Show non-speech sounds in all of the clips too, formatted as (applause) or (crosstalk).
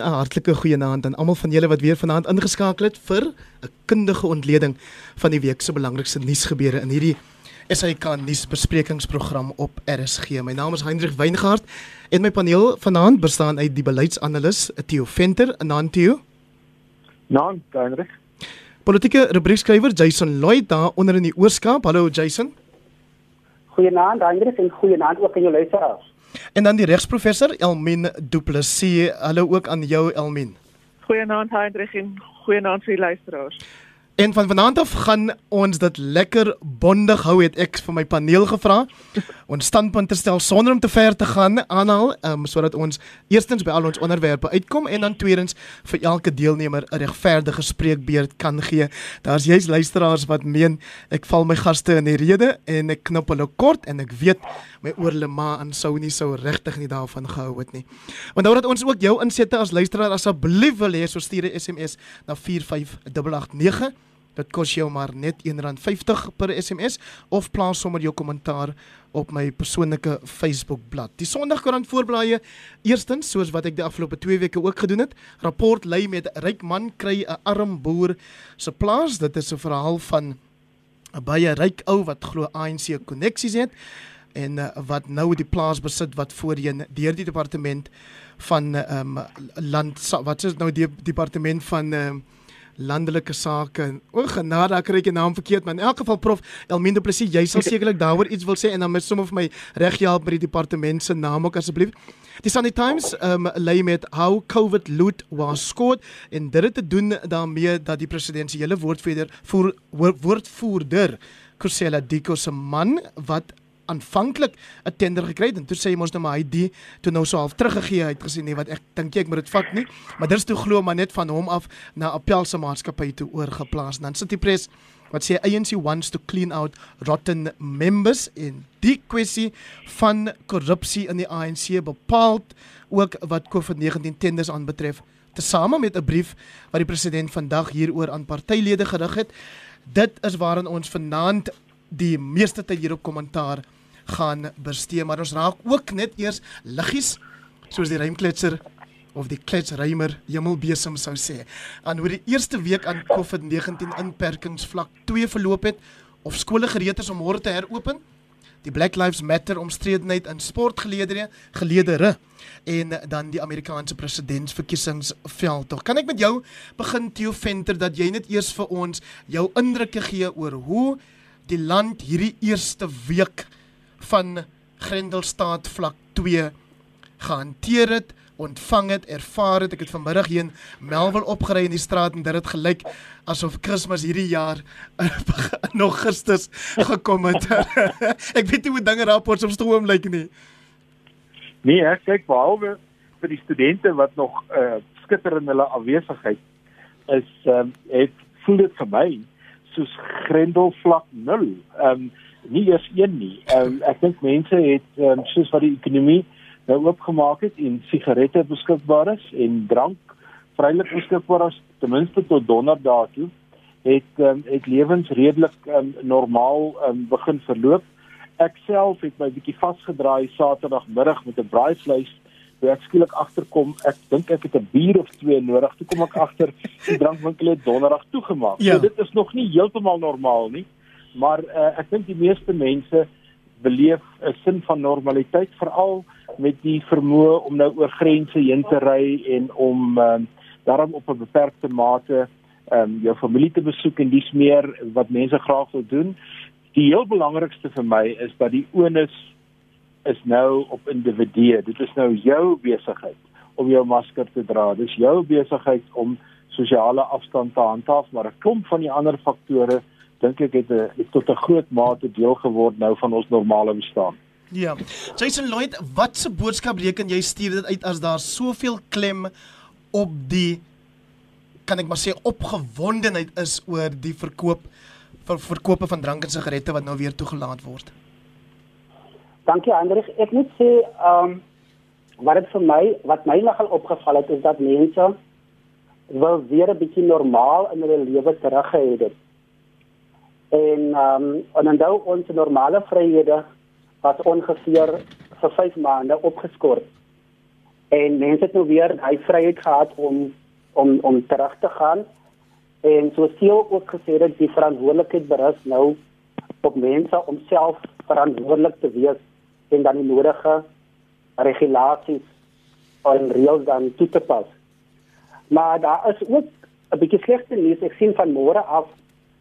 'n Hartlike goeienaand aan almal van julle wat weer vanaand ingeskakel het vir 'n kundige ontleding van die week se belangrikste nuusgebeure in hierdie SAK nuusbesprekingsprogram op RSG. My naam is Hendrik Weingart en my paneel vanaand bestaan uit die beleidsanalis Theo Venter en dan Theo. Naam Hendrik. Politieke rubriekskrywer Jason Lloyd daar onder in die Oorskaap. Hallo Jason. Goeienaand Hendrik en goeienaand ook aan jou luisteraars. En dan die regsprofessor Elmin Du Plessis. Hallo ook aan jou Elmin. Goeienaand Hendrik en goeienaand vir die luisteraars. En van vanaand af gaan ons dit lekker bondig hou het ek vir my paneel gevra. Ons standpunte stel sonder om te ver te gaan aanhaal, um, sodat ons eerstens by al ons onderwerpe uitkom en dan tweedens vir elke deelnemer 'n regverdige spreekbeurt kan gee. Daar's juis luisteraars wat meen ek val my gaste in die rede en ek knop hulle kort en ek weet my oorlema aan sou nie sou regtig nie daarvan gehou het nie. Onthou dat ons ook jou insette as luisteraar asseblief wil hê so stuur 'n SMS na 45889 Dit kos jou maar net R1.50 per SMS of plaas sommer jou kommentaar op my persoonlike Facebook-blad. Die Sondagkoerant voorblaaie eerstens soos wat ek die afgelope 2 weke ook gedoen het, rapport lei met ryk man kry 'n arm boer se plaas. Dit is 'n verhaal van 'n baie ryk ou wat glo ANC koneksies het en uh, wat nou die plaas besit wat voorheen deur die departement van ehm um, land wat is nou die departement van ehm um, landelike sake. O genade, ek kry die naam verkeerd, maar in elk geval prof Elminde Plessis, jy sal (laughs) sekerlik daaroor iets wil sê en dan met sommer vir my reg help met die departement se naam ook asseblief. Die Sunday Times um lei met how COVID loot was scored en dit het te doen daarmee dat die presidensiële woordvoerder voer woordvoerder Kusela Diko se man wat aanvanklik 'n tender gekry het en toe sê hy mos nou maar hy die toe nou so half teruggegee het gesê nee wat ek dink ek moet dit vat nie. Maar dis toe glo maar net van hom af na Appel se maatskappy toe oorgeplaas. En dan sit die pres wat sê ANC wants to clean out rotten members in die kwessie van korrupsie in die ANC bepaal ook wat COVID-19 tenders aanbetref. Tesame met 'n brief wat die president vandag hieroor aan partylede gerig het. Dit is waarin ons vanaand die meeste tyd hier op kommentaar gaan bestee, maar ons raak ook net eers liggies soos die rymkletser of die kletsrymer Hemelbesem sou sê. Aan hoe die eerste week aan COVID-19 inperkings vlak 2 verloop het of skole gereed is om môre te heropen. Die Black Lives Matter omstredenheid in sportgeleedere, geleedere en dan die Amerikaanse presidentsverkiesingsveld. Kan ek met jou begin Theo Venter dat jy net eers vir ons jou indrukke gee oor hoe die land hierdie eerste week van Grendelstaat vlak 2 gehanteer het, ontvang het, ervaar het. Ek het vanmiddag hier in Melville opgery in die straat en dit het gelyk asof Kersfees hierdie jaar (laughs) in Augustus gekom het. (laughs) ek weet nie hoe dinge rapports op stroom lyk nie. Nee, ek kyk behalwe vir die studente wat nog uh, skitter in hulle afwesigheid is um, het voel dit vir my soos Grendel vlak 0. Ehm um, nie eers een nie. Um, ek dink mense het um, soos wat die ekonomie nou oopgemaak het en sigarette beskikbaar is en drank vrylik beskikbaar is ten minste tot donderdag toe het um, het lewens redelik um, normaal um, begin verloop. Ek self het my bietjie vasgedraai Saterdagmiddag met 'n braaivleis toe ek skielik agterkom ek dink ek het 'n bier of twee nodig toe kom ek agter die drankwinkel het donderdag toegemaak. Ja. So dit is nog nie heeltemal normaal nie maar uh, ek dink die meeste mense beleef 'n sin van normaliteit veral met die vermoë om nou oor grense heen te ry en om um, daarom op 'n beperkte mate um, jou familie te besoek en dis meer wat mense graag wil doen. Die heel belangrikste vir my is dat die onus is nou op individue. Dit is nou jou besigheid om jou masker te dra. Dis jou besigheid om sosiale afstand te handhaaf, maar 'n klomp van die ander faktore dink ek het 'n eh, tot 'n groot mate deel geword nou van ons normale bestaan. Ja. Jason Lloyd, wat se boodskap reken jy stuur dit uit as daar soveel klem op die kan ek maar sê opgewondenheid is oor die verkoop vir verkope van drank en sigarette wat nou weer toegelaat word. Dankie Hendrik. Ek moet sê, ehm um, wat dit vir my, wat my nogal opgeval het is dat mense wil weer 'n bietjie normaal in hulle lewe teruggehet het en ehm um, en nou ons normale vryhede wat ongeveer vir 5 maande opgeskort. En mense het nou weer hy vryheid gehad om om om terug te gaan. En so seel ook gesê dat die verantwoordelikheid berus nou op mense om self verantwoordelik te wees en dan die nodige regulasies en reëls dan toe te pas. Maar daar is ook 'n bietjie slegte nuus. Ek sien van môre af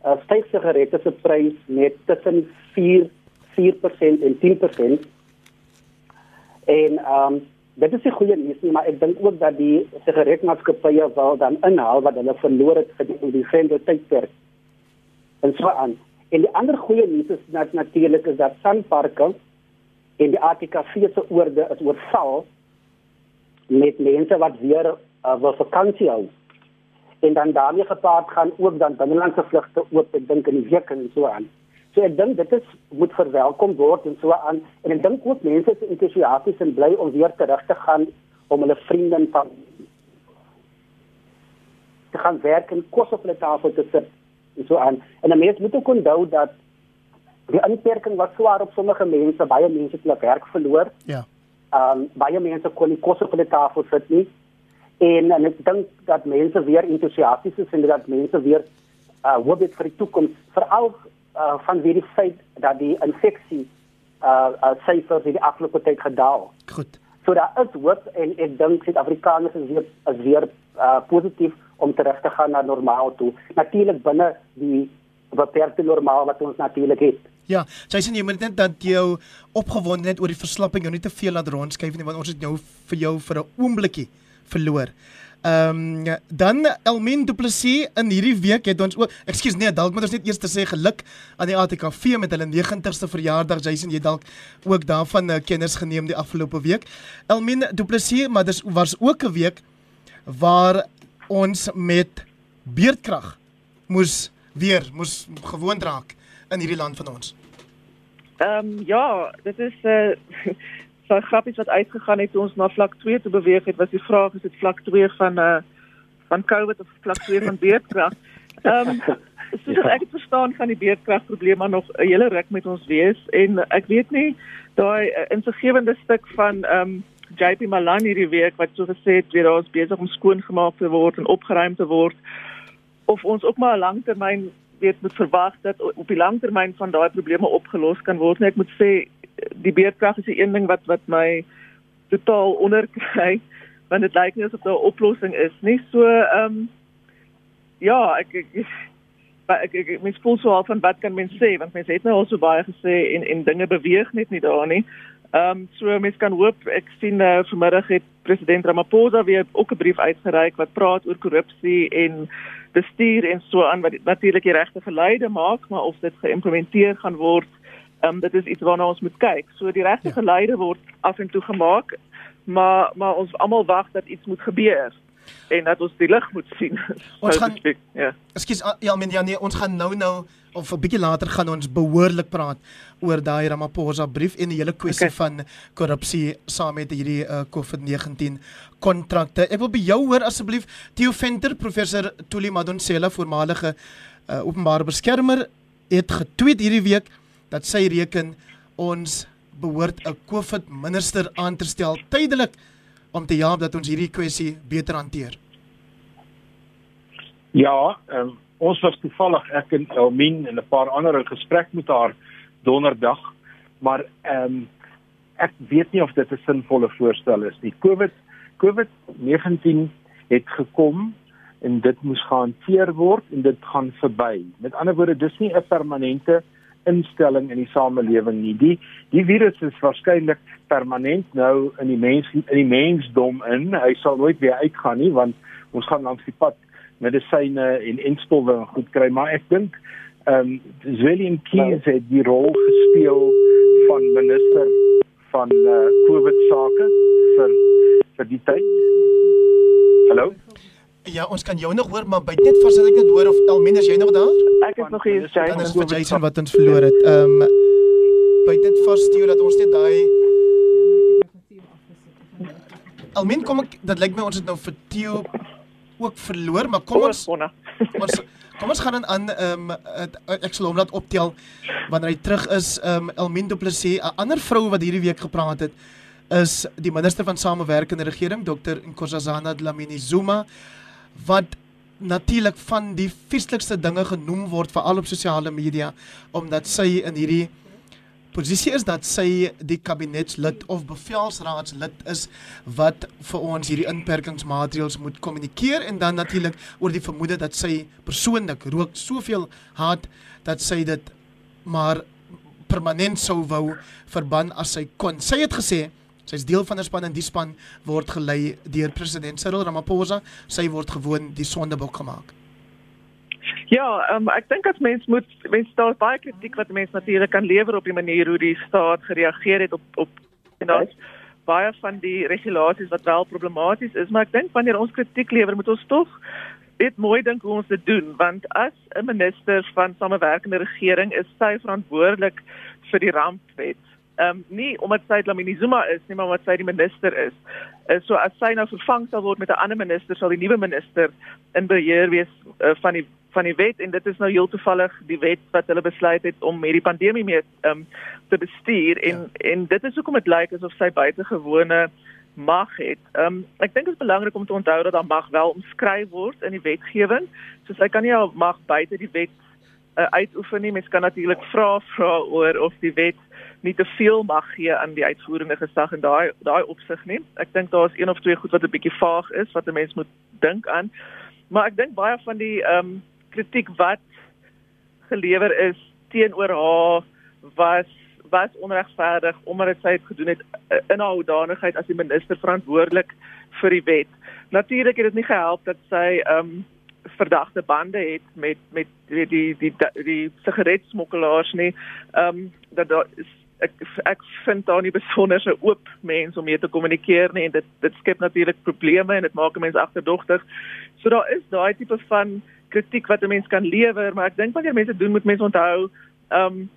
uh, styg sigarette se prys met tussen 4 4% en 10%. En ehm um, dit is 'n goeie nuus, maar ek dink ook dat die sigaretmaatskappye wel dan inhaal wat hulle verloor het vir die independente tydperk. En so aan. En die ander goeie nuus is nat natuurlik is dat Sanparks en die ATKV se oorde is oorval met mense wat weer uh, wil vakansie hou. En dan daarmee gepaard gaan ook dan binnelandse vlugte oop, ek dink in die week en so aan. So ek dink dit is moet verwelkom word en so aan en ek dink ook mense is entoesiasties en bly om weer terug te gaan om hulle vriende en van te gaan werk en kos op hulle tafel te sit en so aan. En 'n mens moet ook onthou dat die inperking was swaar op sommige mense, baie mense het hulle werk verloor. Ja. Ehm um, baie mense kon nie kos op hulle tafel sit nie. En, en ek dink dat mense weer entoesiasties is en dat mense weer uh hoop het vir die toekoms, veral uh van wie die feit dat die infeksie uh uh syfers in die afgelope tyd gedaal. Goed. So daar is hoop en ek dink Suid-Afrikaners is weer is weer uh positief om terug te gaan na normaal toe. Natuurlik binne die beperkte normaal wat ons natuurlik het. Ja, Jason, jy moet net dat jou opgewondenheid oor die verslapping jou nie te veel laat rondskuif nie want ons het jou vir jou vir 'n oombliekie verloor. Ehm um, dan Elmien Du Plessis in hierdie week het ons ook ekskuus nee, dalk moet ons net eers te sê geluk aan die ATKV met hulle 90ste verjaardag. Jason, jy dalk ook daarvan uh, kennis geneem die afgelope week. Elmien Du Plessis, maar dis was ook 'n week waar ons met beerdkrag moes weer moes gewoond raak in hierdie land van ons. Ehm um, ja, dit is 'n uh, (laughs) so grappies wat uitgegaan het toe ons na vlak 2 toe beweeg het, was die vraag is dit vlak 2 van uh van COVID of vlak 2 van beerdkrag. (laughs) Ehm um, soos ja. ek het verstaan gaan die beerdkrag probleem maar nog 'n hele ruk met ons wees en ek weet nie daai uh, insiggewende stuk van ehm um, JP Malan hierdie week wat so gesê het weer ons besig om skoon gemaak te word en opgeruim te word of ons ook maar 'n langtermyn weet moet verwag dat op die langtermyn van daai probleme opgelos kan word. Net ek moet sê die beerdkrag is die een ding wat wat my totaal onderkry want dit lyk nie asof daar 'n oplossing is nie. So ehm um, ja, ek ek, ek ek ek mens voel so al van wat kan mens sê want mense het nou al so baie gesê en en dinge beweeg net nie daar nie. Ehm um, so mens kan hoop ek sien uh, vanmiddag het president Ramaphosa weer ook 'n brief uitgereik wat praat oor korrupsie en bestuur en so aan wat natuurlik die regte geleide maak, maar of dit geïmplementeer gaan word, ehm um, dit is iets waarna ons moet kyk. So die regte ja. geleide word af en toe gemaak, maar maar ons almal wag dat iets moet gebeur en dat ons die lig moet sien. (laughs) Ons gaan ja. Ekskuus ja, men ja nee, ons gaan nou nou of 'n bietjie later gaan ons behoorlik praat oor daai Ramaphosa brief en die hele kwessie okay. van korrupsie saam met hierdie uh, COVID-19 kontrakte. Ek wil by jou hoor asseblief Theo Venter, professor Tuli Madonsela, voormalige uh, openbare beskermer, het getweet hierdie week dat sy reken ons behoort 'n COVID minister aan te stel tydelik om te help dat ons hierdie kwessie beter hanteer. Ja, um, ons was toevallig ek en Elmien en 'n paar ander in gesprek met haar donderdag, maar ehm um, ek weet nie of dit 'n sinvolle voorstel is nie. COVID COVID-19 het gekom en dit moes gehanteer word en dit gaan verby. Met ander woorde, dis nie 'n permanente instelling in die samelewing nie. Die die virus is waarskynlik permanent nou in die mens in die mensdom in. Hy sal nooit weer uitgaan nie want ons gaan langs die pad medisyne en enstowwe goed kry, maar ek dink ehm um, William Keys het die rol gespeel van minister van uh, COVID sake vir vir die tyd. Hallo. Ja, ons kan jou nog hoor, maar by net vas dat ek net hoor of Elmien is jy nog daar? Ek is nog hier, Jason. Dan is vir Jason wat ons verloor het. Ehm um, by net vas stuur dat ons net daai Elmien kom ek, dit lyk my ons het nou vir Theo ook verloor, maar kom ons ons kom ons gaan dan aan ehm um, ek sal hom laat optel wanneer hy terug is. Ehm um, Elmien Du Plessis, 'n ander vrou wat hierdie week gepraat het, is die minister van samewerkende regering Dr Nkosazana Dlamini Zuma wat natuurlik van die vieslikste dinge genoem word veral op sosiale media omdat sy in hierdie posisie is dat sy die kabinetslid of bevelsraadslid is wat vir ons hierdie inperkingsmaatreëls moet kommunikeer en dan natuurlik oor die vermoede dat sy persoonlik rook soveel haat dat sy dit maar permanent sou wou verban as sy kon. Sy het gesê sy's deel van 'n span en die span word gelei deur president Cyril Ramaphosa. Sy word gewoon die sondebok gemaak. Ja, um, ek dink as mens moet mens daar baie kritiek wat mense natuurlik kan lewer op die manier hoe die staat gereageer het op op en daar's baie van die regulasies wat wel problematies is, maar ek dink wanneer ons kritiek lewer, moet ons tog dit mooi dink hoe ons dit doen, want as 'n minister van samewerkende regering is sy verantwoordelik vir die rampwet ehm um, nie omdat sy Lamini Zuma is nie, maar omdat sy die minister is. Uh, so as sy nou vervang sal word met 'n ander minister, sal die nuwe minister in beheer wees uh, van die van die wet en dit is nou heel toevallig die wet wat hulle besluit het om met die pandemie mee um, te bestuur en ja. en dit is hoekom dit lyk asof sy buitengewone mag het. Um, ek dink dit is belangrik om te onthou dat daar mag wel omskryf word in die wetgewing. So sy kan nie al mag buite die wet uh, uitoefen nie. Mens kan natuurlik vra vra oor of die wet nie te veel mag gee aan die uitvoerende gesag in daai daai opsig nie. Ek dink daar is een of twee goed wat 'n bietjie vaag is wat 'n mens moet dink aan. Maar ek dink baie van die ehm um, kritiek wat gelewer is teenoor haar was was onregverdig omdat sy het gedoen het eh, in haar hoedanigheid as die minister verantwoordelik vir die wet. Natuurlik het dit nie gehelp dat sy ehm um, verdagte bande het met met die die die, die, die sigaretsmokkelaars nie. Ehm um, dat daar ek ek vind daar nie besonder 'n oop mens om mee te kommunikeer nie en dit dit skep natuurlik probleme en dit maak 'n mens agterdogtig. So daar is daai tipe van kritiek wat 'n mens kan lewer, maar ek dink wanneer mense doen moet mense onthou ehm um,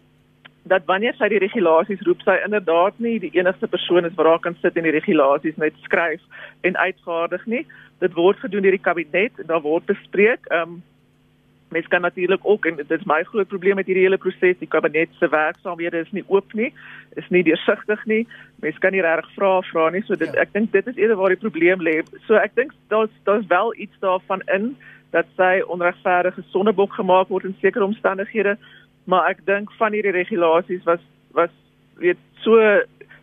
dat wanneer sy die regulasies roep, sy inderdaad nie die enigste persoon is wat daar kan sit en die regulasies net skryf en uitvaardig nie. Dit word gedoen deur die kabinet en daar word bespreek. Ehm um, mens kan natuurlik ook en dit is my groot probleem met hierdie hele proses die kabinet se werksaamhede is nie oop nie is nie deursigtig nie. Mens kan nie regtig vra vra nie so dit ja. ek dink dit is eerder waar die probleem lê. So ek dink daar's daar's wel iets daarvan in dat sy onregverdige sonnebok gemaak word in sekere omstandighede maar ek dink van hierdie regulasies was was weet so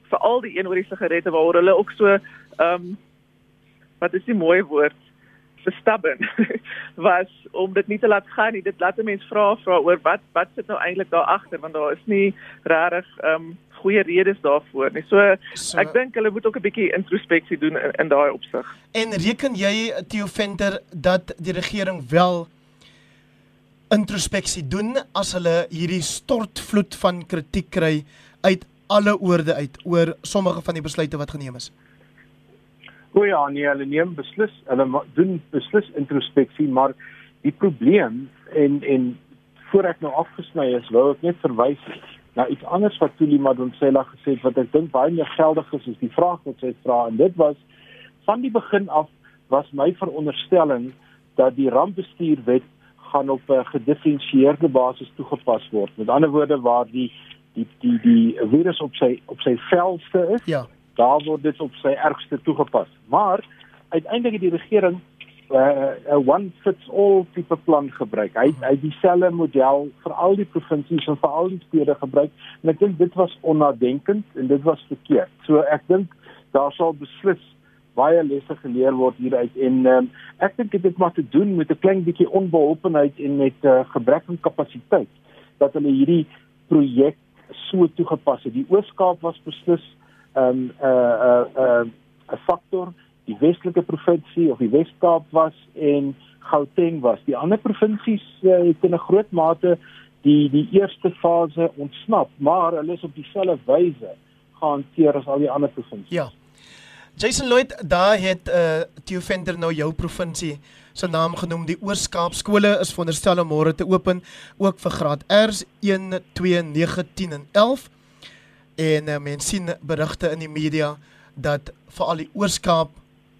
veral die een oor die sigarette waaroor hulle ook so ehm um, wat is die mooi woord verstubben (laughs) was om dit nie te laat gaan nie. Dit laat 'n mens vra vra oor wat wat sit nou eintlik daar agter want daar is nie regtig ehm um, goeie redes daarvoor nie. So, so ek dink hulle moet ook 'n bietjie introspeksie doen in, in daai opsig. En reken jy Theo Venter dat die regering wel introspeksie doen as hulle hierdie stortvloed van kritiek kry uit alle oorde uit oor sommige van die besluite wat geneem is? O ja, nee, hulle neem beslis, hulle doen beslis introspeksie, maar die probleem en en voor ek nou afgesny is, wou ek net verwys na iets anders wat Tuli Madonsela gesê het wat ek dink baie meer geldig is as die vraag wat sy vra en dit was van die begin af was my veronderstelling dat die rampbestuurwet gaan op 'n gedifferensieerde basis toegepas word. Met ander woorde waar die die die die virus op sy op sy velste is. Ja daar word dit op sy ergste toegepas. Maar uiteindelik het die regering 'n uh, 'n one fits all tipe plan gebruik. Hy hy dieselfde model vir al die provinsies en vir al die stede gebruik en ek dink dit was onnadenkend en dit was verkeerd. So ek dink daar sal beslis baie lesse geleer word hieruit en um, ek dink dit het maar te doen met 'n klein bietjie onbeholpenheid en met 'n uh, gebrek aan kapasiteit dat hulle hierdie projek so toegepas het. Die Oos-Kaap was beslis um 'n uh, 'n uh, 'n uh, faktor die Weselike provinsie of die Wes-Kaap was en Gauteng was. Die ander provinsies uh, het in 'n groot mate die die eerste fase ontsnap, maar hulle is op dieselfde wyse gehanteer as al die ander provinsies. Ja. Jason Lloyd, daar het uh Theo Venter nou jou provinsie se naam genoem. Die Oos-Kaap skole is veronderstel om môre te open ook vir graad R's 1, 2, 9, 10 en 11. En uh, mense sien berigte in die media dat veral die Oos-Kaap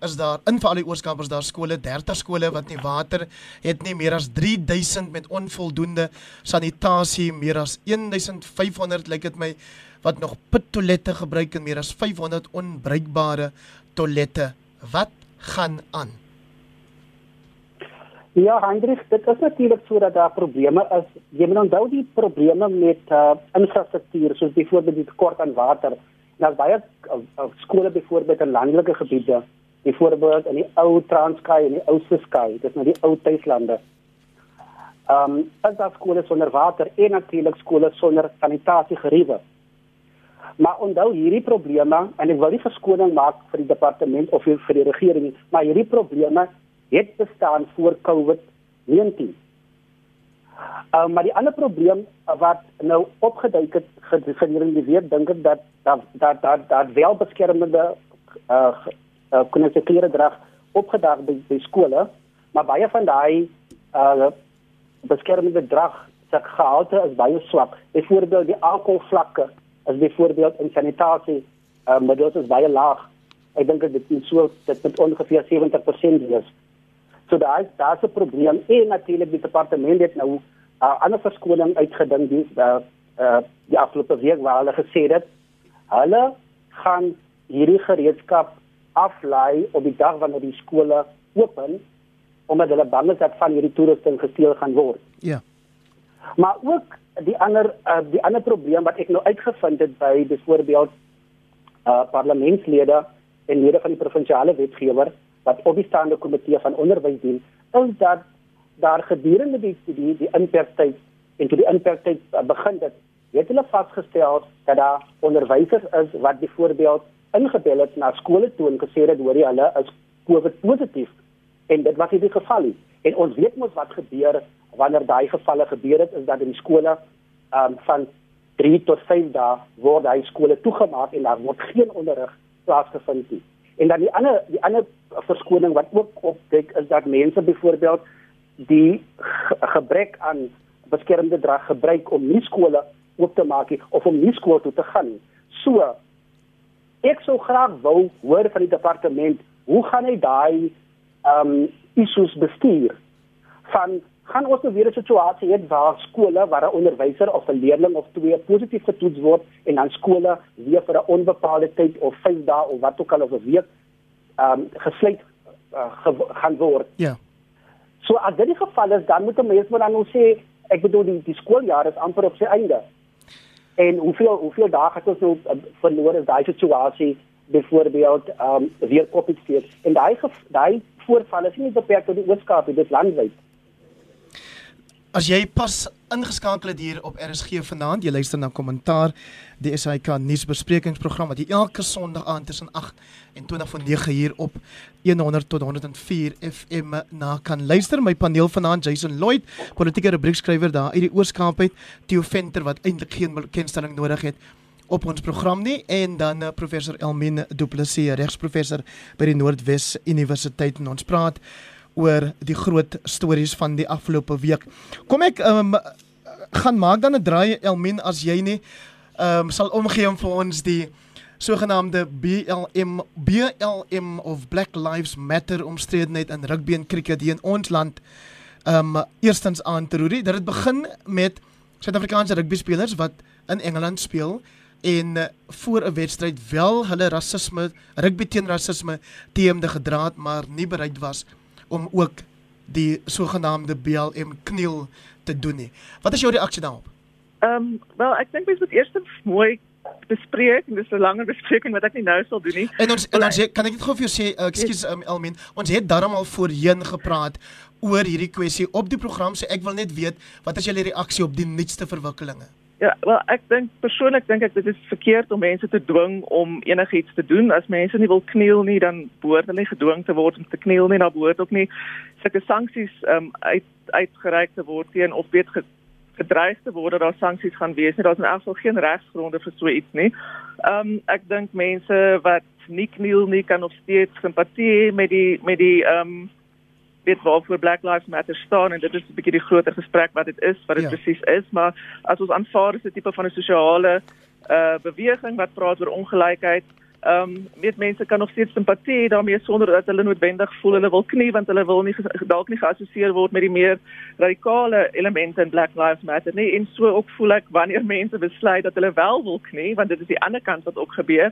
is daar in vir al die Ooskaap is daar skole, 30 skole wat nie water het nie, meer as 3000 met onvoldoende sanitasie, meer as 1500 lyk dit my wat nog pittoilette gebruik en meer as 500 onbruikbare toilette. Wat gaan aan? Ja, Hendrik, dit is natuurlik sodat daar probleme is. Jy moet onthou die probleme met uh, infrastruktuur, soos byvoorbeeld die tekort aan water. Daar's baie uh, uh, skole byvoorbeeld in landelike gebiede, byvoorbeeld in die ou Transkei en die ou Suskei, dit is nou die ou tuislande. Ehm, um, as daar skole sonder water en natuurlik skole sonder sanitasiegeriewe. Maar onthou hierdie probleme en ek wil nie verskoning maak vir die departement of vir die regering nie, maar hierdie probleme het bestaan voor COVID-19. Uh, maar die ander probleem wat nou opgeduik het gedurende die week dink ek dat dat dat dat, dat wel beskermende uh, uh kon ek klere drag opgedag by, by skole, maar baie van daai uh beskermende drag se gehalte is baie swak. Byvoorbeeld die alkoholvlakke is byvoorbeeld in sanitasie uh dit is baie laag. Ek dink dit is so dit met ongeveer 70% wees. So daar is daar's 'n probleem en natuurlik die departement het nou uh, ander verskoning uitgedink die uh, uh, die afgelope week waar hulle gesê het hulle gaan hierdie gereedskap aflei op die dag wanneer die skole open omdat hulle bang is dat van hierdie toerusting gesteel gaan word. Ja. Maar ook die ander uh, die ander probleem wat ek nou uitgevind het by byvoorbeeld uh parlementslede en lede van die provinsiale wetgewer wat op die staande komitee van onderwys dien, is dat daar gedurende die die die inperktyd en toe die inperktyd uh, begin het, het hulle vasgestel dat daar onderwysers is wat byvoorbeeld ingebel het na skole toe en gesê het hoor jy hulle is COVID positief en dit was nie die geval nie. En ons weet mos wat gebeur wanneer daai gevalle gebeur het is dat in skole um, van 3 tot 5 dae word daai skole toegemaak en daar word geen onderrig plaasgevind nie. En dan die ander die ander verskoning wat ook opdek is dat mense byvoorbeeld die gebrek aan beskermende drag gebruik om nie skole oop te maak of om nie skool toe te gaan. So ek sou graag wou hoor van die departement, hoe gaan hy daai ehm um, issues bestuur? Van gaan ons nou weer 'n situasie hê waar skole waar 'n onderwyser of 'n leerling of twee positief getoets word en dan skole weer vir 'n onbepaalde tyd of 5 dae of wat ook al of 'n week um, gesluit uh, ge gaan word. Ja. So as dit die geval is, dan moet 'n mens maar dan nou sê, ek bedoel die die skooljaar is amper op sy einde. En hoeveel hoeveel dae het ons nou uh, verloor in daai situasie byvoorbeeld um, weer koppies steek. En daai daai voorvalle is nie beperk tot die Ooskaap, dit is landwyd. As jy pas ingeskakel het hier op RSG vanaand, jy luister na kommentaar die SAK nuusbesprekingsprogram wat jy elke Sondag aand tussen 8 en 20 van 9 hier op 100 tot 104 FM na kan luister. My paneel vanaand Jason Lloyd, politieke rubriekskrywer daar uit die Oos-Kaap uit, Theo Venter wat eintlik geen bekendstelling nodig het op ons program nie en dan uh, professor Elmine Du Plessis, regsprofessor by die Noordwes Universiteit en ons praat oor die groot stories van die afgelope week. Kom ek um, gaan maak dan 'n draai Elmin as jy nie ehm um, sal omgee om vir ons die sogenaamde BLM BLM of Black Lives Matter omstredenheid in rugby en cricket hier in ons land ehm um, eerstens aan te roer. Dit het begin met Suid-Afrikaanse rugby spelers wat in Engeland speel en uh, voor 'n wedstryd wel hulle rasisme rugby teen rasisme teemde gedra het maar nie bereid was om ook die sogenaamde BLM kniel te doen nie. Wat is jou reaksie daarop? Ehm um, wel ek dink mens moet eers mooi bespreek en dis 'n langer bespreking wat ek nie nou sal doen nie. En ons en dan sê kan ek net gou vir jou sê uh, ekskuus um, Elmin, ons het darm al voorheen gepraat oor hierdie kwessie op die program so ek wil net weet wat is julle reaksie op die nuutste verwikkelinge? Ja, wel ek dink persoonlik dink ek dit is verkeerd om mense te dwing om enigiets te doen. As mense nie wil kniel nie, dan behoort hulle nie gedwing te word om te kniel nie. Dan behoort ook nie sulke sanksies ehm um, uit uitgereik te word teen of weet gedreig te word dat daar sanksies gaan wees nie. Daar's in elk geval geen regsgronde vir so iets nie. Ehm um, ek dink mense wat nie kniel nie kan nog steeds simpatie hê met die met die ehm um, weet waarvoor Black Lives Matter staan en dit is 'n bietjie die groter gesprek wat dit is, wat dit ja. presies is, maar as ons aanvaar is dit 'n tipe van 'n sosiale uh beweging wat praat oor ongelykheid, Ehm um, weet mense kan nog steeds simpatie hê daarmee sonder dat hulle noodwendig voel hulle wil knie want hulle wil nie dalk nie geassosieer word met die meer radikale elemente in Black Lives Matter nie. En so ook voel ek wanneer (laughs) mense besluit dat hulle wel wil knie want dit is die ander kant wat ook gebeur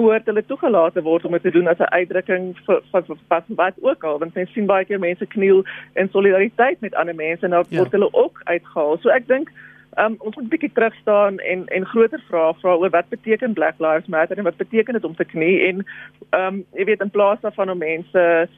behoort hulle toegelaat word om dit te doen as 'n uitdrukking vir wat wat ook al want mense sien baie keer mense kniel in solidariteit met ander mense en dan ja. word hulle ook uitgehaal. So ek dink um, ons moet 'n bietjie terug staan en en groter vrae vra oor wat beteken Black Lives Matter en wat beteken dit om te knie en ehm um, jy weet in plaas daarvan om mense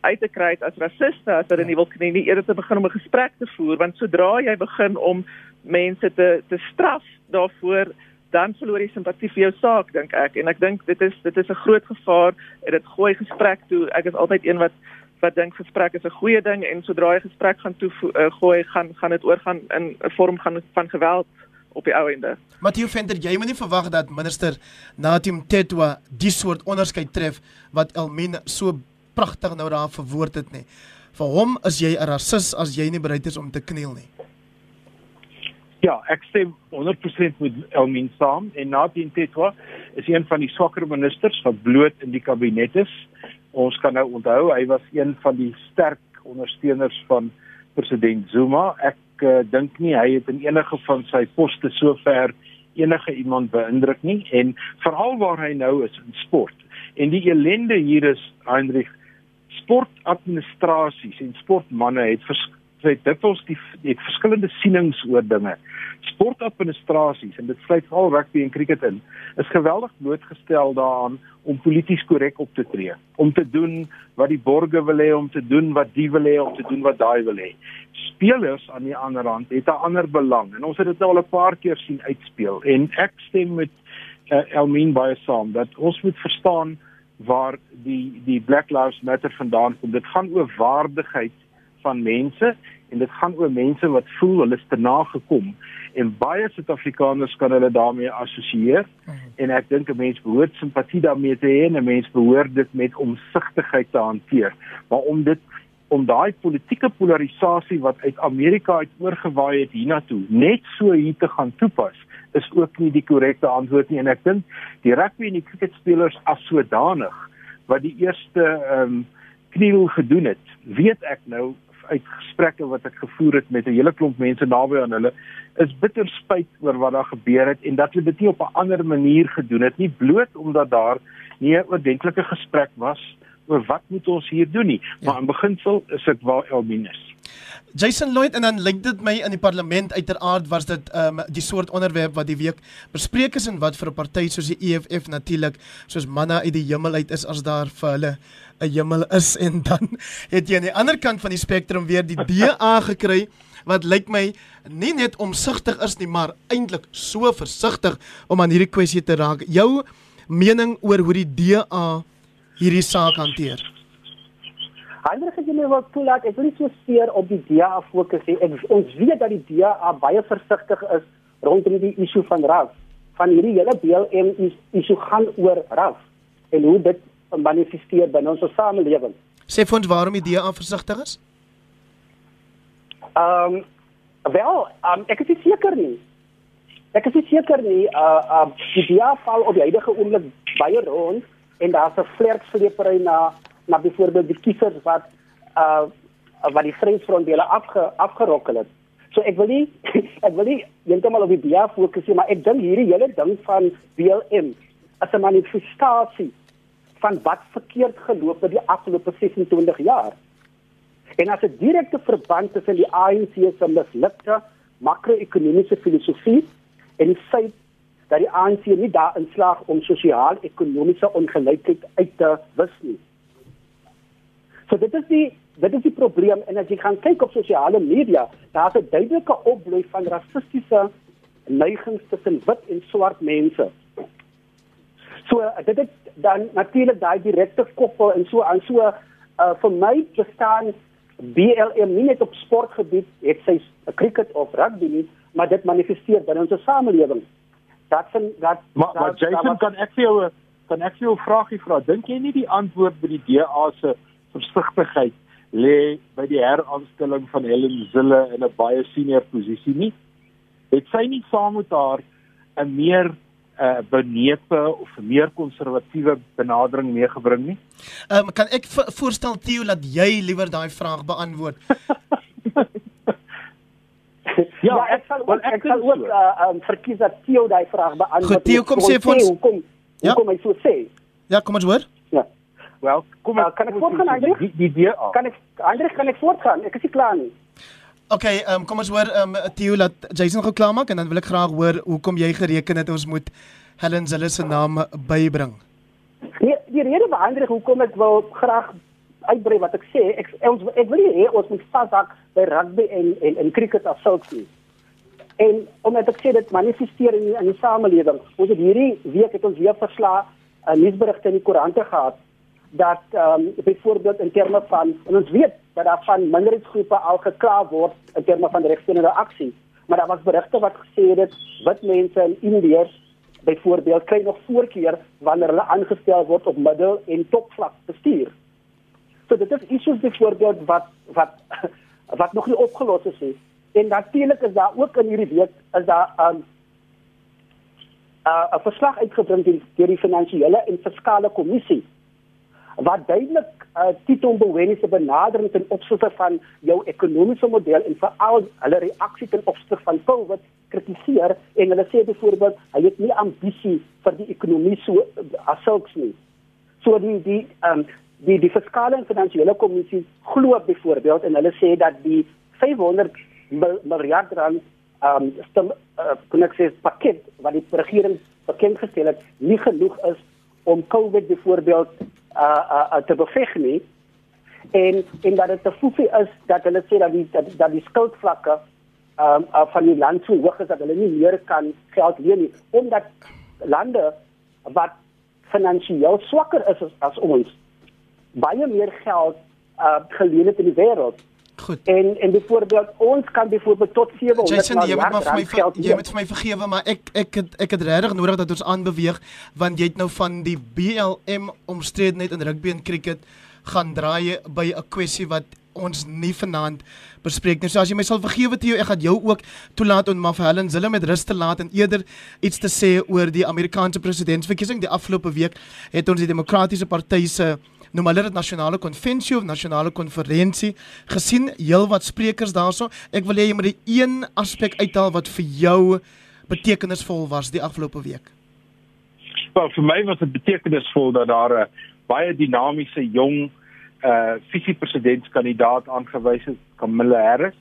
uit te kry as rasiste as hulle nie wil knie nie eerder te begin om 'n gesprek te voer want sodra jy begin om mense te te straf daarvoor dan verloor jy simpatie vir jou saak dink ek en ek dink dit is dit is 'n groot gevaar en dit gooi gesprek toe ek is altyd een wat wat dink gesprek is 'n goeie ding en sodra jy gesprek gaan toe uh, gooi gaan gaan dit oorgaan in 'n vorm gaan van geweld op die ou ende. Matthew Venter, jy moet nie verwag dat minister Natim Tetwa die soort onderskeid tref wat Elmien so pragtig nou daar verwoord het nie. Vir hom is jy 'n rasis as jy nie bereid is om te kniel nie. Ja, ek stem 100% met Elmien saam en Natim Tetwa is een van die swakker ministers wat bloot in die kabinet is. Ons kan nou onthou hy was een van die sterk ondersteuners van president Zuma. Ek uh, dink nie hy het in enige van sy poste sover enige iemand beïndruk nie en veral waar hy nou is in sport. En die ellende hier is Heinrich sportadministrasies en sportmense het vers het dikwels die het verskillende sienings oor dinge. Sportadministrasies en dit sluit al rugby en cricket in, is geweldig blootgestel daaraan om polities korrek op te tree, om te doen wat die borgers wil hê om te doen wat die wil hê om te doen wat daai wil hê. Spelers aan die ander kant het 'n ander belang en ons het dit nou al 'n paar keer sien uitspeel en ek stem met uh, Elmien baie saam dat ons moet verstaan waar die die Black Lives Matter vandaan kom. Dit gaan oor waardigheid van mense en dit gaan oor mense wat voel hulle is te nagekom en baie Suid-Afrikaners kan hulle daarmee assosieer mm. en ek dink 'n mens behoort simpatie daarmee te hê en 'n mens behoort dit met omsigtigheid te hanteer. Maar om dit om daai politieke polarisasie wat uit Amerika uit oorgewaai het hiernatoe net so hier te gaan toepas is ook nie die korrekte antwoord nie. En ek dink die rugby en die cricketspelers as sodanig wat die eerste ehm um, kniel gedoen het weet ek nou uit gesprekke wat ek gevoer het met 'n hele klomp mense naby aan hulle is bitter spyt oor wat daar gebeur het en dat hulle dit nie op 'n ander manier gedoen het nie bloot omdat daar nie 'n oordentlike gesprek was oor wat moet ons hier doen nie ja. maar in beginsel is dit waar Elminus Jason Lloyd en dan link dit my in die parlement uiteraard was dit um, die soort onderwerp wat die week bespreek is en wat vir 'n party soos die EFF natuurlik soos manna uit die hemel uit is as daar vir hulle 'n hemel is (laughs) en dan het jy aan die ander kant van die spektrum weer die DA gekry wat lyk my nie net omsigtig is nie maar eintlik so versigtig om aan hierdie kwessie te raak. Jou mening oor hoe die DA hierdie saak hanteer? Ander het nou wat toelaat, ek wil nie so seer op die DA fokus nie. Ek ons weet dat die DA baie versigtig is rondom die issue van ras. Van hierdie hele BLM is issue gaan oor ras en hoe dit manifesteer binne ons samelewing. Sê vir ons waarom die DA versigtig is? Ehm um, wel, um, ek is seker nie. Ek is seker nie uh uh die DA val op die huidige oomblik baie rond en daar's 'n vlerkslepery na na byvoorbeeld die kiesers wat uh wat die Vryheidsfront hulle afge, afgerokkel het. So ek wil nie (laughs) ek wil nie heeltemal op die DA fokus nie, maar ek dink hierdie hele ding van BLM as 'n manifestasie van wat verkeerd geloop het die afgelope 26 jaar. En as 'n direkte verband tussen die ANC se mislukte makro-ekonomiese filosofie en die feit dat die ANC nie daarin slaag om sosiaal-ekonomiese ongelykheid uit te wis nie. So dit is die dit is die probleem en as jy gaan kyk op sosiale media, daar's 'n duidelike opbloei van rassistiese neigings tussen wit en swart mense. So dit het dan natuurlik daai direkte koppel en so aan. So uh, vir my bestaan BLM nie net op sportgebied het sy cricket of rugby nie maar dit manifesteer binne ons samelewing dat van dat maar, maar Jason dat, kan ek vir jou kan ek vir jou 'n vraagie vra dink jy nie die antwoord by die DA se versigtigheid lê by die heraanstelling van Helen Zille in 'n baie senior posisie nie het sy nie saam met haar 'n meer uh benepe of 'n meer konservatiewe benadering meegebring nie. Ehm um, kan ek voorstel Theo dat jy liewer daai vraag beantwoord? (laughs) ja, ja, ek sal wel, ek, ek sal ook uh, um, verkies dat Theo daai vraag beantwoord. Goed, Theo kom sê vir ons hoekom ja? hoekom hy so sê. Ja, kom ons hoor. Ja. Wel, kom uh, kan ek voortgaan Hendrik? Die die die kan ek Hendrik kan ek voortgaan? Ek is nie klaar nie. Okay, ehm um, kom ons hoor ehm um, Theo laat Jason gou klaar maak en dan wil ek graag hoor hoekom jy gereken het ons moet Helen Zille se naam bybring. Nee, die rede waarom Hendrik hoekom ek wil graag uitbrei wat ek sê, ek ons ek wil hê ons moet vashak by rugby en en en cricket as sulks nie. En omdat ek sê dit manifesteer in in die samelewing. Ons het hierdie week het ons weer verslae 'n nuusberigte in die koerante gehad dat ehm um, byvoorbeeld in terme van en ons weet dat daar van minderheidsgroepe al gekla word in terme van regstellende aksie. Maar daar was berigte wat gesê het wit mense in Indië byvoorbeeld kry nog voorkeur wanneer hulle aangestel word op middel en topvlak bestuur. So dit is issues byvoorbeeld wat wat (laughs) wat nog nie opgelos is nie. En natuurlik is daar ook in hierdie week is daar 'n um, uh, 'n verslag uitgebring deur die finansiële en fiskale kommissie wat duidelik uh, Tito Mboweni se benadering ten opsigte van jou ekonomiese model en veral hulle reaksie ten opsigte van COVID kritiseer en hulle sê byvoorbeeld hy het nie ambisie vir die ekonomie so as sulks nie. So die die ehm um, die die fiskale en finansiële kommissie glo byvoorbeeld en hulle sê dat die 500 miljard rand ehm um, stem uh, kon ek sê pakket wat die regering bekend gestel het nie genoeg is om COVID byvoorbeeld uh, uh, te beveg nie. En en dat dit te foefie is dat hulle sê dat die dat, dat die skuldvlakke um, uh, van die land so hoog is dat hulle nie meer kan geld leen nie. Omdat lande wat finansiëel swakker is as, as ons baie meer geld uh, geleen het in die wêreld Goed. En en byvoorbeeld ons kan byvoorbeeld tot 700 Jason, jy moet maar vir my jy moet vir my vergewe, maar ek ek het ek het regtig nodig dat ons aanbeweeg want jy het nou van die BLM omstredenheid in rugby en cricket gaan draai by 'n kwessie wat ons nie vanaand bespreek nie. So as jy my sal vergewe te jou, ek gaan jou ook toelaat om maar vir Helen Zille met rus te laat en eerder iets te sê oor die Amerikaanse presidentsverkiesing die afgelope week het ons die demokratiese party se noem hulle dit nasionale konvensie of nasionale konferensie gesien heelwat sprekers daarso ek wil hê jy moet die een aspek uithaal wat vir jou betekenisvol was die afgelope week. Wel vir my was dit betekenisvol dat daar 'n baie dinamiese jong uh eh, visiepresidentskandidaat aangewys is Kamala Harris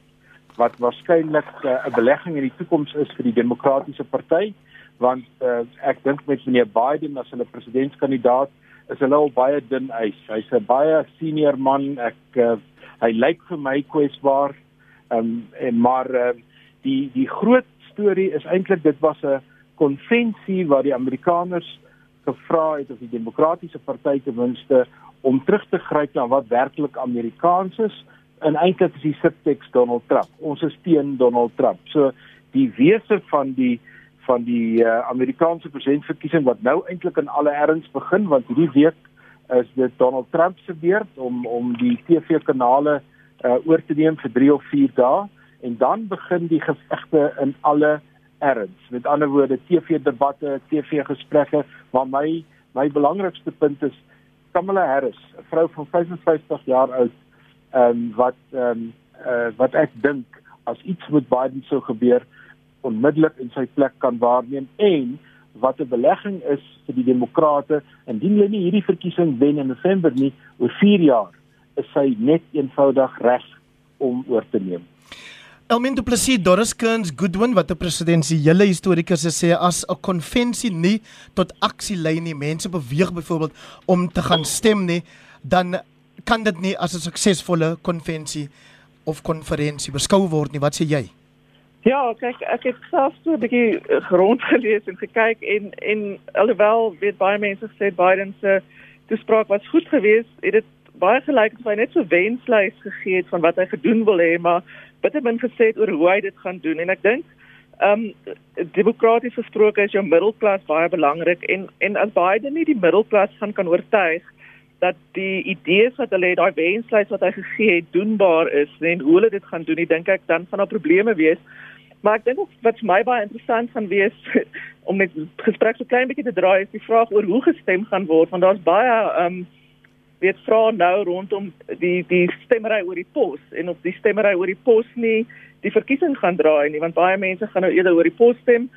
wat waarskynlik uh, 'n belegging in die toekoms is vir die demokratiese party want uh, ek dink met meneer Biden as hulle presidentskandidaat is hulle al baie dun ys. Hy's 'n baie senior man. Ek uh, hy lyk vir my kwesbaar. Ehm um, en maar uh, die die groot storie is eintlik dit was 'n konvensie waar die Amerikaners gevra het of die demokratiese party ten minste om terug te gryp na wat werklik Amerikaans is en eintlik is die subtekst Donald Trump. Ons is teen Donald Trump. So die wese van die van die uh, Amerikaanse presidentsverkiesing wat nou eintlik in alle erns begin want hierdie week is dit Donald Trump se beurt om om die TV-kanale uh, oor te neem vir 3 of 4 dae en dan begin die gevegte in alle erns. Met ander woorde TV-debatte, TV-gesprekke, maar my my belangrikste punt is Kamala Harris, 'n vrou van 55 jaar oud, ehm um, wat ehm um, uh, wat ek dink as iets met Biden sou gebeur, onmiddellik in sy plek kan waarneem en wat 'n belegging is vir die demokrate indien hulle nie hierdie verkiesing wen in November nie oor 4 jaar is sy net eenvoudig reg om oor te neem. Elmin du Plessis Doris Kearns Goodwin wat 'n presidensiële historikus sê as 'n konvensie nie tot aksie lei nie mense beweeg byvoorbeeld om te gaan stem nie dan kan dit nie as 'n suksesvolle konvensie of konferensie beskou word nie wat sê jy? Ja, kyk, ek het self so 'n bietjie eh, rondgelees (laughs) en gekyk en en alhoewel weet baie mense gesê Biden se toespraak was goed geweest, het dit baie gelyk het hy net so wenslys gegee het van wat hy gedoen wil hê, maar bitter min gesê oor hoe hy dit gaan doen. En ek dink ehm um, demokraties gesproke is jou middelklas baie belangrik en en as Biden nie die middelklas gaan kan oortuig dat die idees wat hulle het, daai wenslys wat hy gegee het, doenbaar is en hoe hulle dit gaan doen, ek dink ek dan gaan daar probleme wees Maar ek dink wat vir my baie interessant gaan wees (laughs) om net gesprek so klein bietjie te draai is die vraag oor hoe gestem gaan word want daar's baie ehm um, weet vra nou rondom die die stemmery oor die pos en of die stemmery oor die pos nie die verkiesing gaan draai nie want baie mense gaan nou eerder oor die pos stem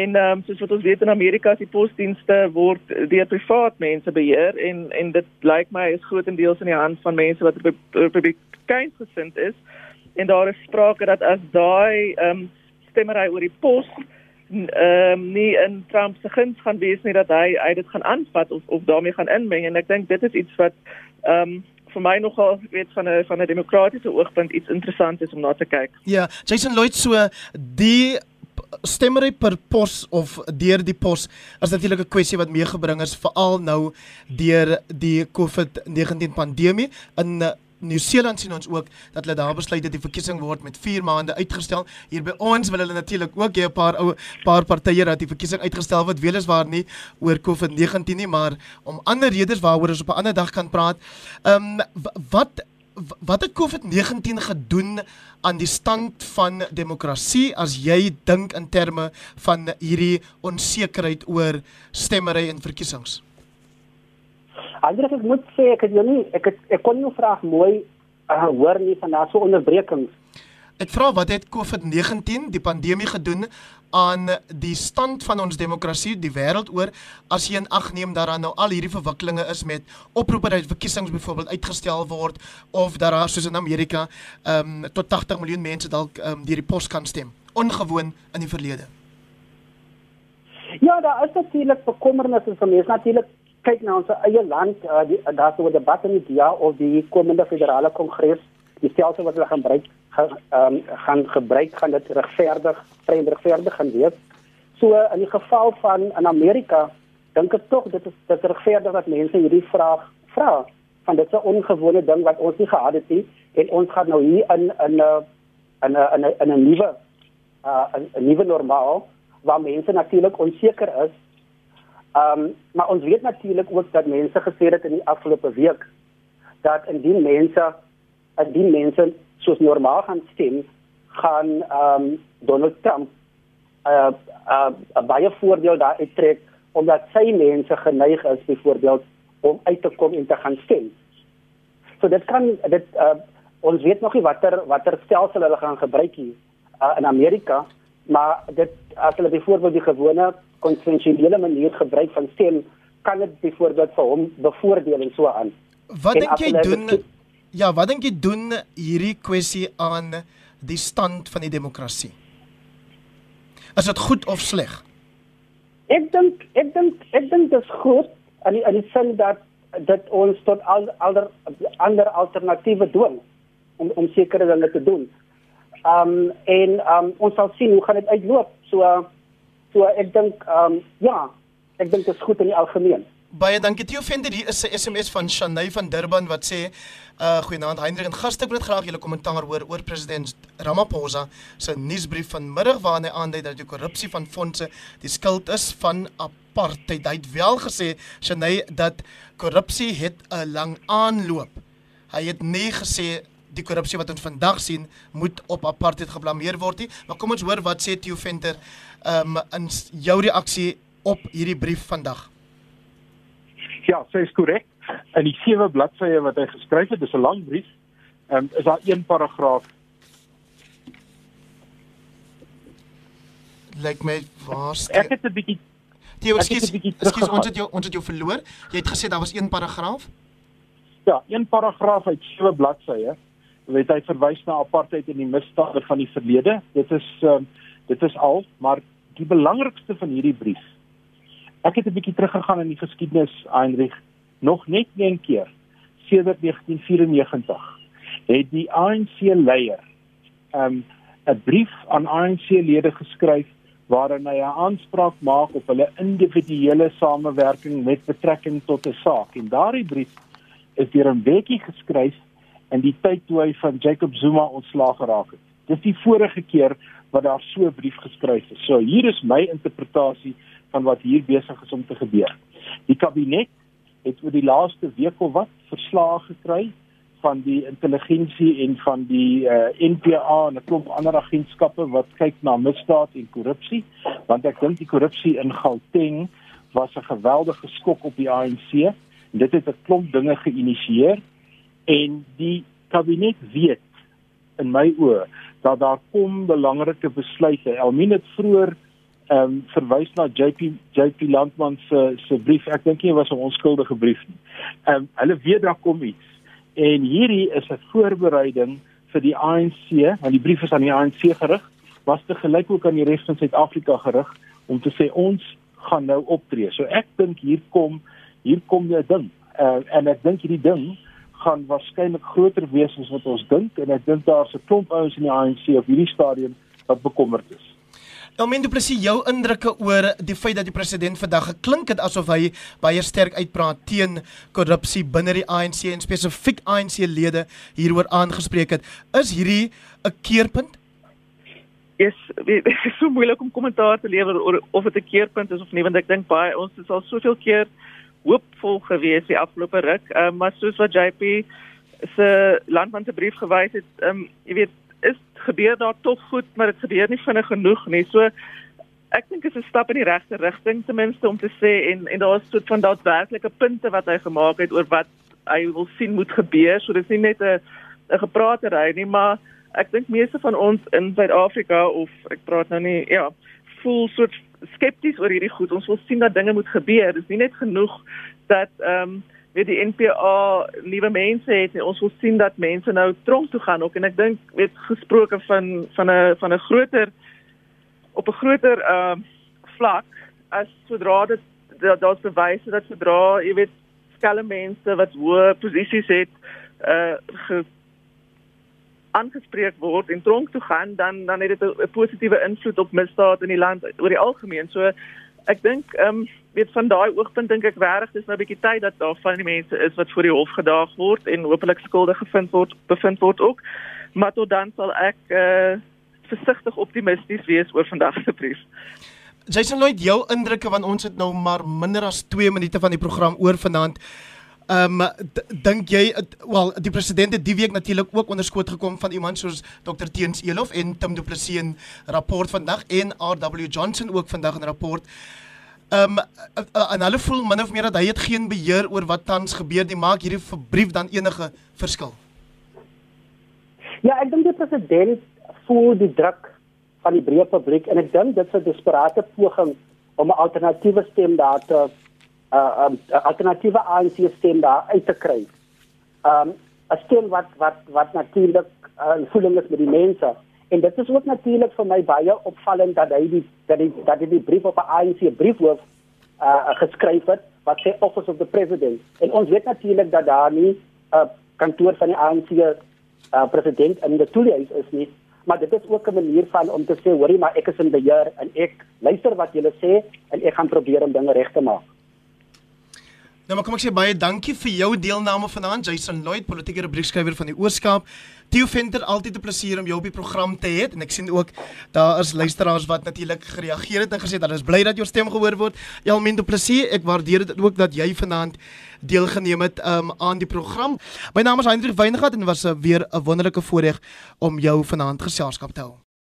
en ehm um, soos wat ons weet in Amerika is die posdienste word deur privaat mense beheer en en dit lyk my is grootendeels in die hand van mense wat republikeins gesind is en daar is sprake dat as daai ehm um, stemmery oor die pos ehm um, nie in Trump se guns gaan wees nie dat hy hy dit gaan aanvat of of daarmee gaan inmeng en ek dink dit is iets wat ehm um, vir my nogal weet van 'n van 'n demokratiese oogpunt iets interessant is om na te kyk. Ja, Jason Lloyd so die stemmery per pos of deur die pos is natuurlik 'n kwessie wat meegebring is veral nou deur die COVID-19 pandemie in Nieu-Seeland sien ons ook dat hulle daar besluit dat die verkiesing word met 4 maande uitgestel. Hier by ons wil hulle natuurlik ook hê 'n paar ou paar partye dat die verkiesing uitgestel word, weliswaar nie oor COVID-19 nie, maar om ander redes waaroor ons op 'n ander dag kan praat. Ehm um, wat wat het COVID-19 gedoen aan die stand van demokrasie as jy dink in terme van hierdie onsekerheid oor stemmery en verkiesings? Anders ek moet sê ek het jou nie ek het, ek kon nie jou vraag mooi uh, hoor nie van daar so onderbrekings. Ek vra wat het COVID-19 die pandemie gedoen aan die stand van ons demokrasie die wêreld oor as jy in ag neem dat daar nou al hierdie verwikkelinge is met oproepe dat verkiesings byvoorbeeld uitgestel word of dat daar soos in Amerika ehm um, tot 80 miljoen mense dalk ehm um, deur die pos kan stem ongewoon in die verlede. Ja, daar is natuurlik bekommernisse vir mense natuurlik kyk na ons eie land, uh, daar's 'n debat in die DA of die komende federale kongres, die stelsel wat hulle gaan gebruik gaan um, gaan gebruik gaan dit regverdig, vry en regverdig gaan wees. So in die geval van in Amerika, dink ek tog dit is dit regverdig dat mense hierdie vraag vra van dit 'n ongewone ding wat ons nie gehad het nie en ons gaan nou hier in in 'n in 'n in 'n nuwe 'n nuwe normaal waar mense natuurlik onseker is Ehm um, maar ons weet natuurlik ook dat mense gesê het in die afgelope week dat indien mense indien mense soos normaal gaan stem, gaan ehm um, Donald Trump 'n uh, uh, uh, baie voordeel daar uittrek omdat sy mense geneig is byvoorbeeld om uit te kom en te gaan stem. So dit kan dit uh, ons weet nog nie watter watter stelsel hulle gaan gebruik hier uh, in Amerika, maar dit as hulle byvoorbeeld die gewone konvensionele manier gebruik van stem kan dit byvoorbeeld vir hom bevoordeel en so aan. Wat dink jy doen Ja, wat dink jy doen hierdie kwessie aan die stand van die demokrasie? Is dit goed of sleg? Ek dink ek dink ek dink dit is goed die aan die sin dat dat ons tot al ander ander alternatiewe dwing om om sekere dinge te doen. Um en um ons sal sien hoe gaan dit uitloop. So uh, So ek dink ehm um, ja, ek dink dit is goed in die algemeen. Baie dankie Theo Venter. Hier is 'n SMS van Shanay van Durban wat sê: "Uh goeienaand Hendrik en gaste, ek wil graag julle kommentaar hoor oor president Ramaphosa se nuusbrief vanmiddag waarin hy aandui dat die korrupsie van fondse die skuld is van apartheid. Hy het wel gesê Shanay dat korrupsie het 'n lang aanloop. Hy het nie gesê die korrupsie wat ons vandag sien moet op apartheid geblameer word nie. Maar kom ons hoor wat sê Theo Venter um, in jou reaksie op hierdie brief vandag. Ja, sy is korrek. In die sewe bladsye wat hy geskryf het, dis 'n lang brief. Ehm um, is daar een paragraaf. Lyk my waar Ek het 'n bietjie Theo, ekskuus, ekskuus, ons het jou ons het jou verloor. Jy het gesê daar was een paragraaf? Ja, een paragraaf uit sewe bladsye. Weet hy verwys na apartheid en die misdade van die verlede. Dit is ehm um, dit is al, maar die belangrikste van hierdie brief. Ek het 'n bietjie teruggegaan in die geskiedenis, Heinrich, nog net een keer sedert 1994 het die ANC leier um 'n brief aan ANC-lede geskryf waarin hy 'n aanspraak maak op hulle individuele samewerking met betrekking tot 'n saak. En daardie brief is deur 'n wetjie geskryf in die tyd toe hy van Jacob Zuma ontslaag geraak het. Dis die vorige keer wat daar so 'n brief geskryf is. So hier is my interpretasie van wat hier besig is om te gebeur. Die kabinet het oor die laaste week of wat verslae gekry van die intelligensie en van die uh, NPA en 'n klomp ander agentskappe wat kyk na misdaad en korrupsie want ek dink die korrupsie in Gauteng was 'n geweldige skok op die ANC dit het 'n klomp dinge geïnisieer en die kabinet weet in my oë dat daar kom belangrike besluite. Elmien het vroeër ehm um, verwys na JP JP Landman se se brief. Ek dink nie was 'n onskuldige brief nie. Ehm um, hulle weet daar kom iets. En hierdie is 'n voorbereiding vir die ANC, want die brief is aan die ANC gerig, was te gelyk ook aan die res van Suid-Afrika gerig om te sê ons gaan nou optree. So ek dink hier kom hier kom 'n ding. Uh, en ek dink hierdie ding gaan waarskynlik groter wees as wat ons dink en ek dink daar's 'n klomp ouens in die ANC op hierdie stadium wat bekommerd is. Elmien du presies jou indrukke oor die feit dat die president vandag geklink het asof hy baie sterk uitpraat teen korrupsie binne die ANC en spesifiek ANC-lede hieroor aangespreek het. Is hierdie 'n keerpunt? Yes, dit (laughs) is so moeilik om kommentaar te lewer oor of dit 'n keerpunt is of nie want ek dink baie ons het al soveel keer hoopvol gewees die afgelope ruk. Um, maar soos wat JP se landman se brief gewys het, ehm um, jy weet, is gebeur daar tog goed, maar dit gebeur nie vinnig genoeg nie. So ek dink is 'n stap in die regte rigting ten minste om te sê en en daar is soort van daadwerklike punte wat hy gemaak het oor wat hy wil sien moet gebeur. So dit is nie net 'n 'n gepraatery nie, maar ek dink meeste van ons in Suid-Afrika of ek praat nou nie, ja, voel soort skepties oor hierdie goed. Ons wil sien dat dinge moet gebeur. Dit is nie net genoeg dat ehm um, weet die NPA nuwe mense het nie. Ons wil sien dat mense nou tronk toe gaan ook en ek dink weet gesproke van van 'n van 'n groter op 'n groter ehm uh, vlak as sodra dit daar's bewyse dat sodra jy weet skelm mense wat hoë posisies het uh aangespreek word en tronk toe gaan, dan dan het dit 'n positiewe invloed op misdaad in die land oor die algemeen. So ek dink ehm um, weet van daai oogpunt dink ek regtig dis nou 'n bietjie tyd dat daar van die mense is wat voor die hof gedaag word en hopelik skuldig gevind word bevind word ook. Maar tot dan sal ek eh uh, versigtig optimisties wees oor vandag se brief. Jason Lloyd, jou indrukke want ons het nou maar minder as 2 minute van die program oor vanaand. Ehm um, dink jy wel die president het die week natuurlik ook onderskoot gekom van iemand soos Dr Teens Elof en Tim Du Plessis in rapport vandag en RW Johnson ook vandag in rapport. Ehm um, en hulle voel min of meer dat hy het geen beheer oor wat tans gebeur nie. Maak hierdie brief dan enige verskil? Ja, ek dink die president voel die druk van die breë publiek en ek dink dit is 'n desperate poging om 'n alternatiewe stem daar te uh um, alternatiewe ANC stem daar uit te kry. Um 'n stem wat wat wat natuurlik uh, voeling is met die mense. En dit is ook natuurlik vir my baie opvallend dat hy die dat die dat hy die brief op 'n ANC briefhoof uh geskryf het wat sê office of the president. En ons weet natuurlik dat daar nie 'n uh, kantoor van die ANC uh president in die toelies is nie. Maar dit is ook 'n manier van om te sê, hoorie, maar ek is in beheer en ek luister wat julle sê en ek gaan probeer om dinge reg te maak. Nou maar kom ek sê baie dankie vir jou deelname vanaand Jason Lloyd, politieke rubriekskrywer van die Ooskaap. Theo Venter, altyd 'n plesier om jou op die program te hê en ek sien ook daar is luisteraars wat natuurlik gereageer het en gesê dat hulle is bly dat jou stem gehoor word. Elmien du Plessis, ek waardeer dit ook dat jy vanaand deelgeneem het um, aan die program. My naam is Hendrik Weingart en was uh, weer 'n wonderlike voorreg om jou vanaand geselskap te hou.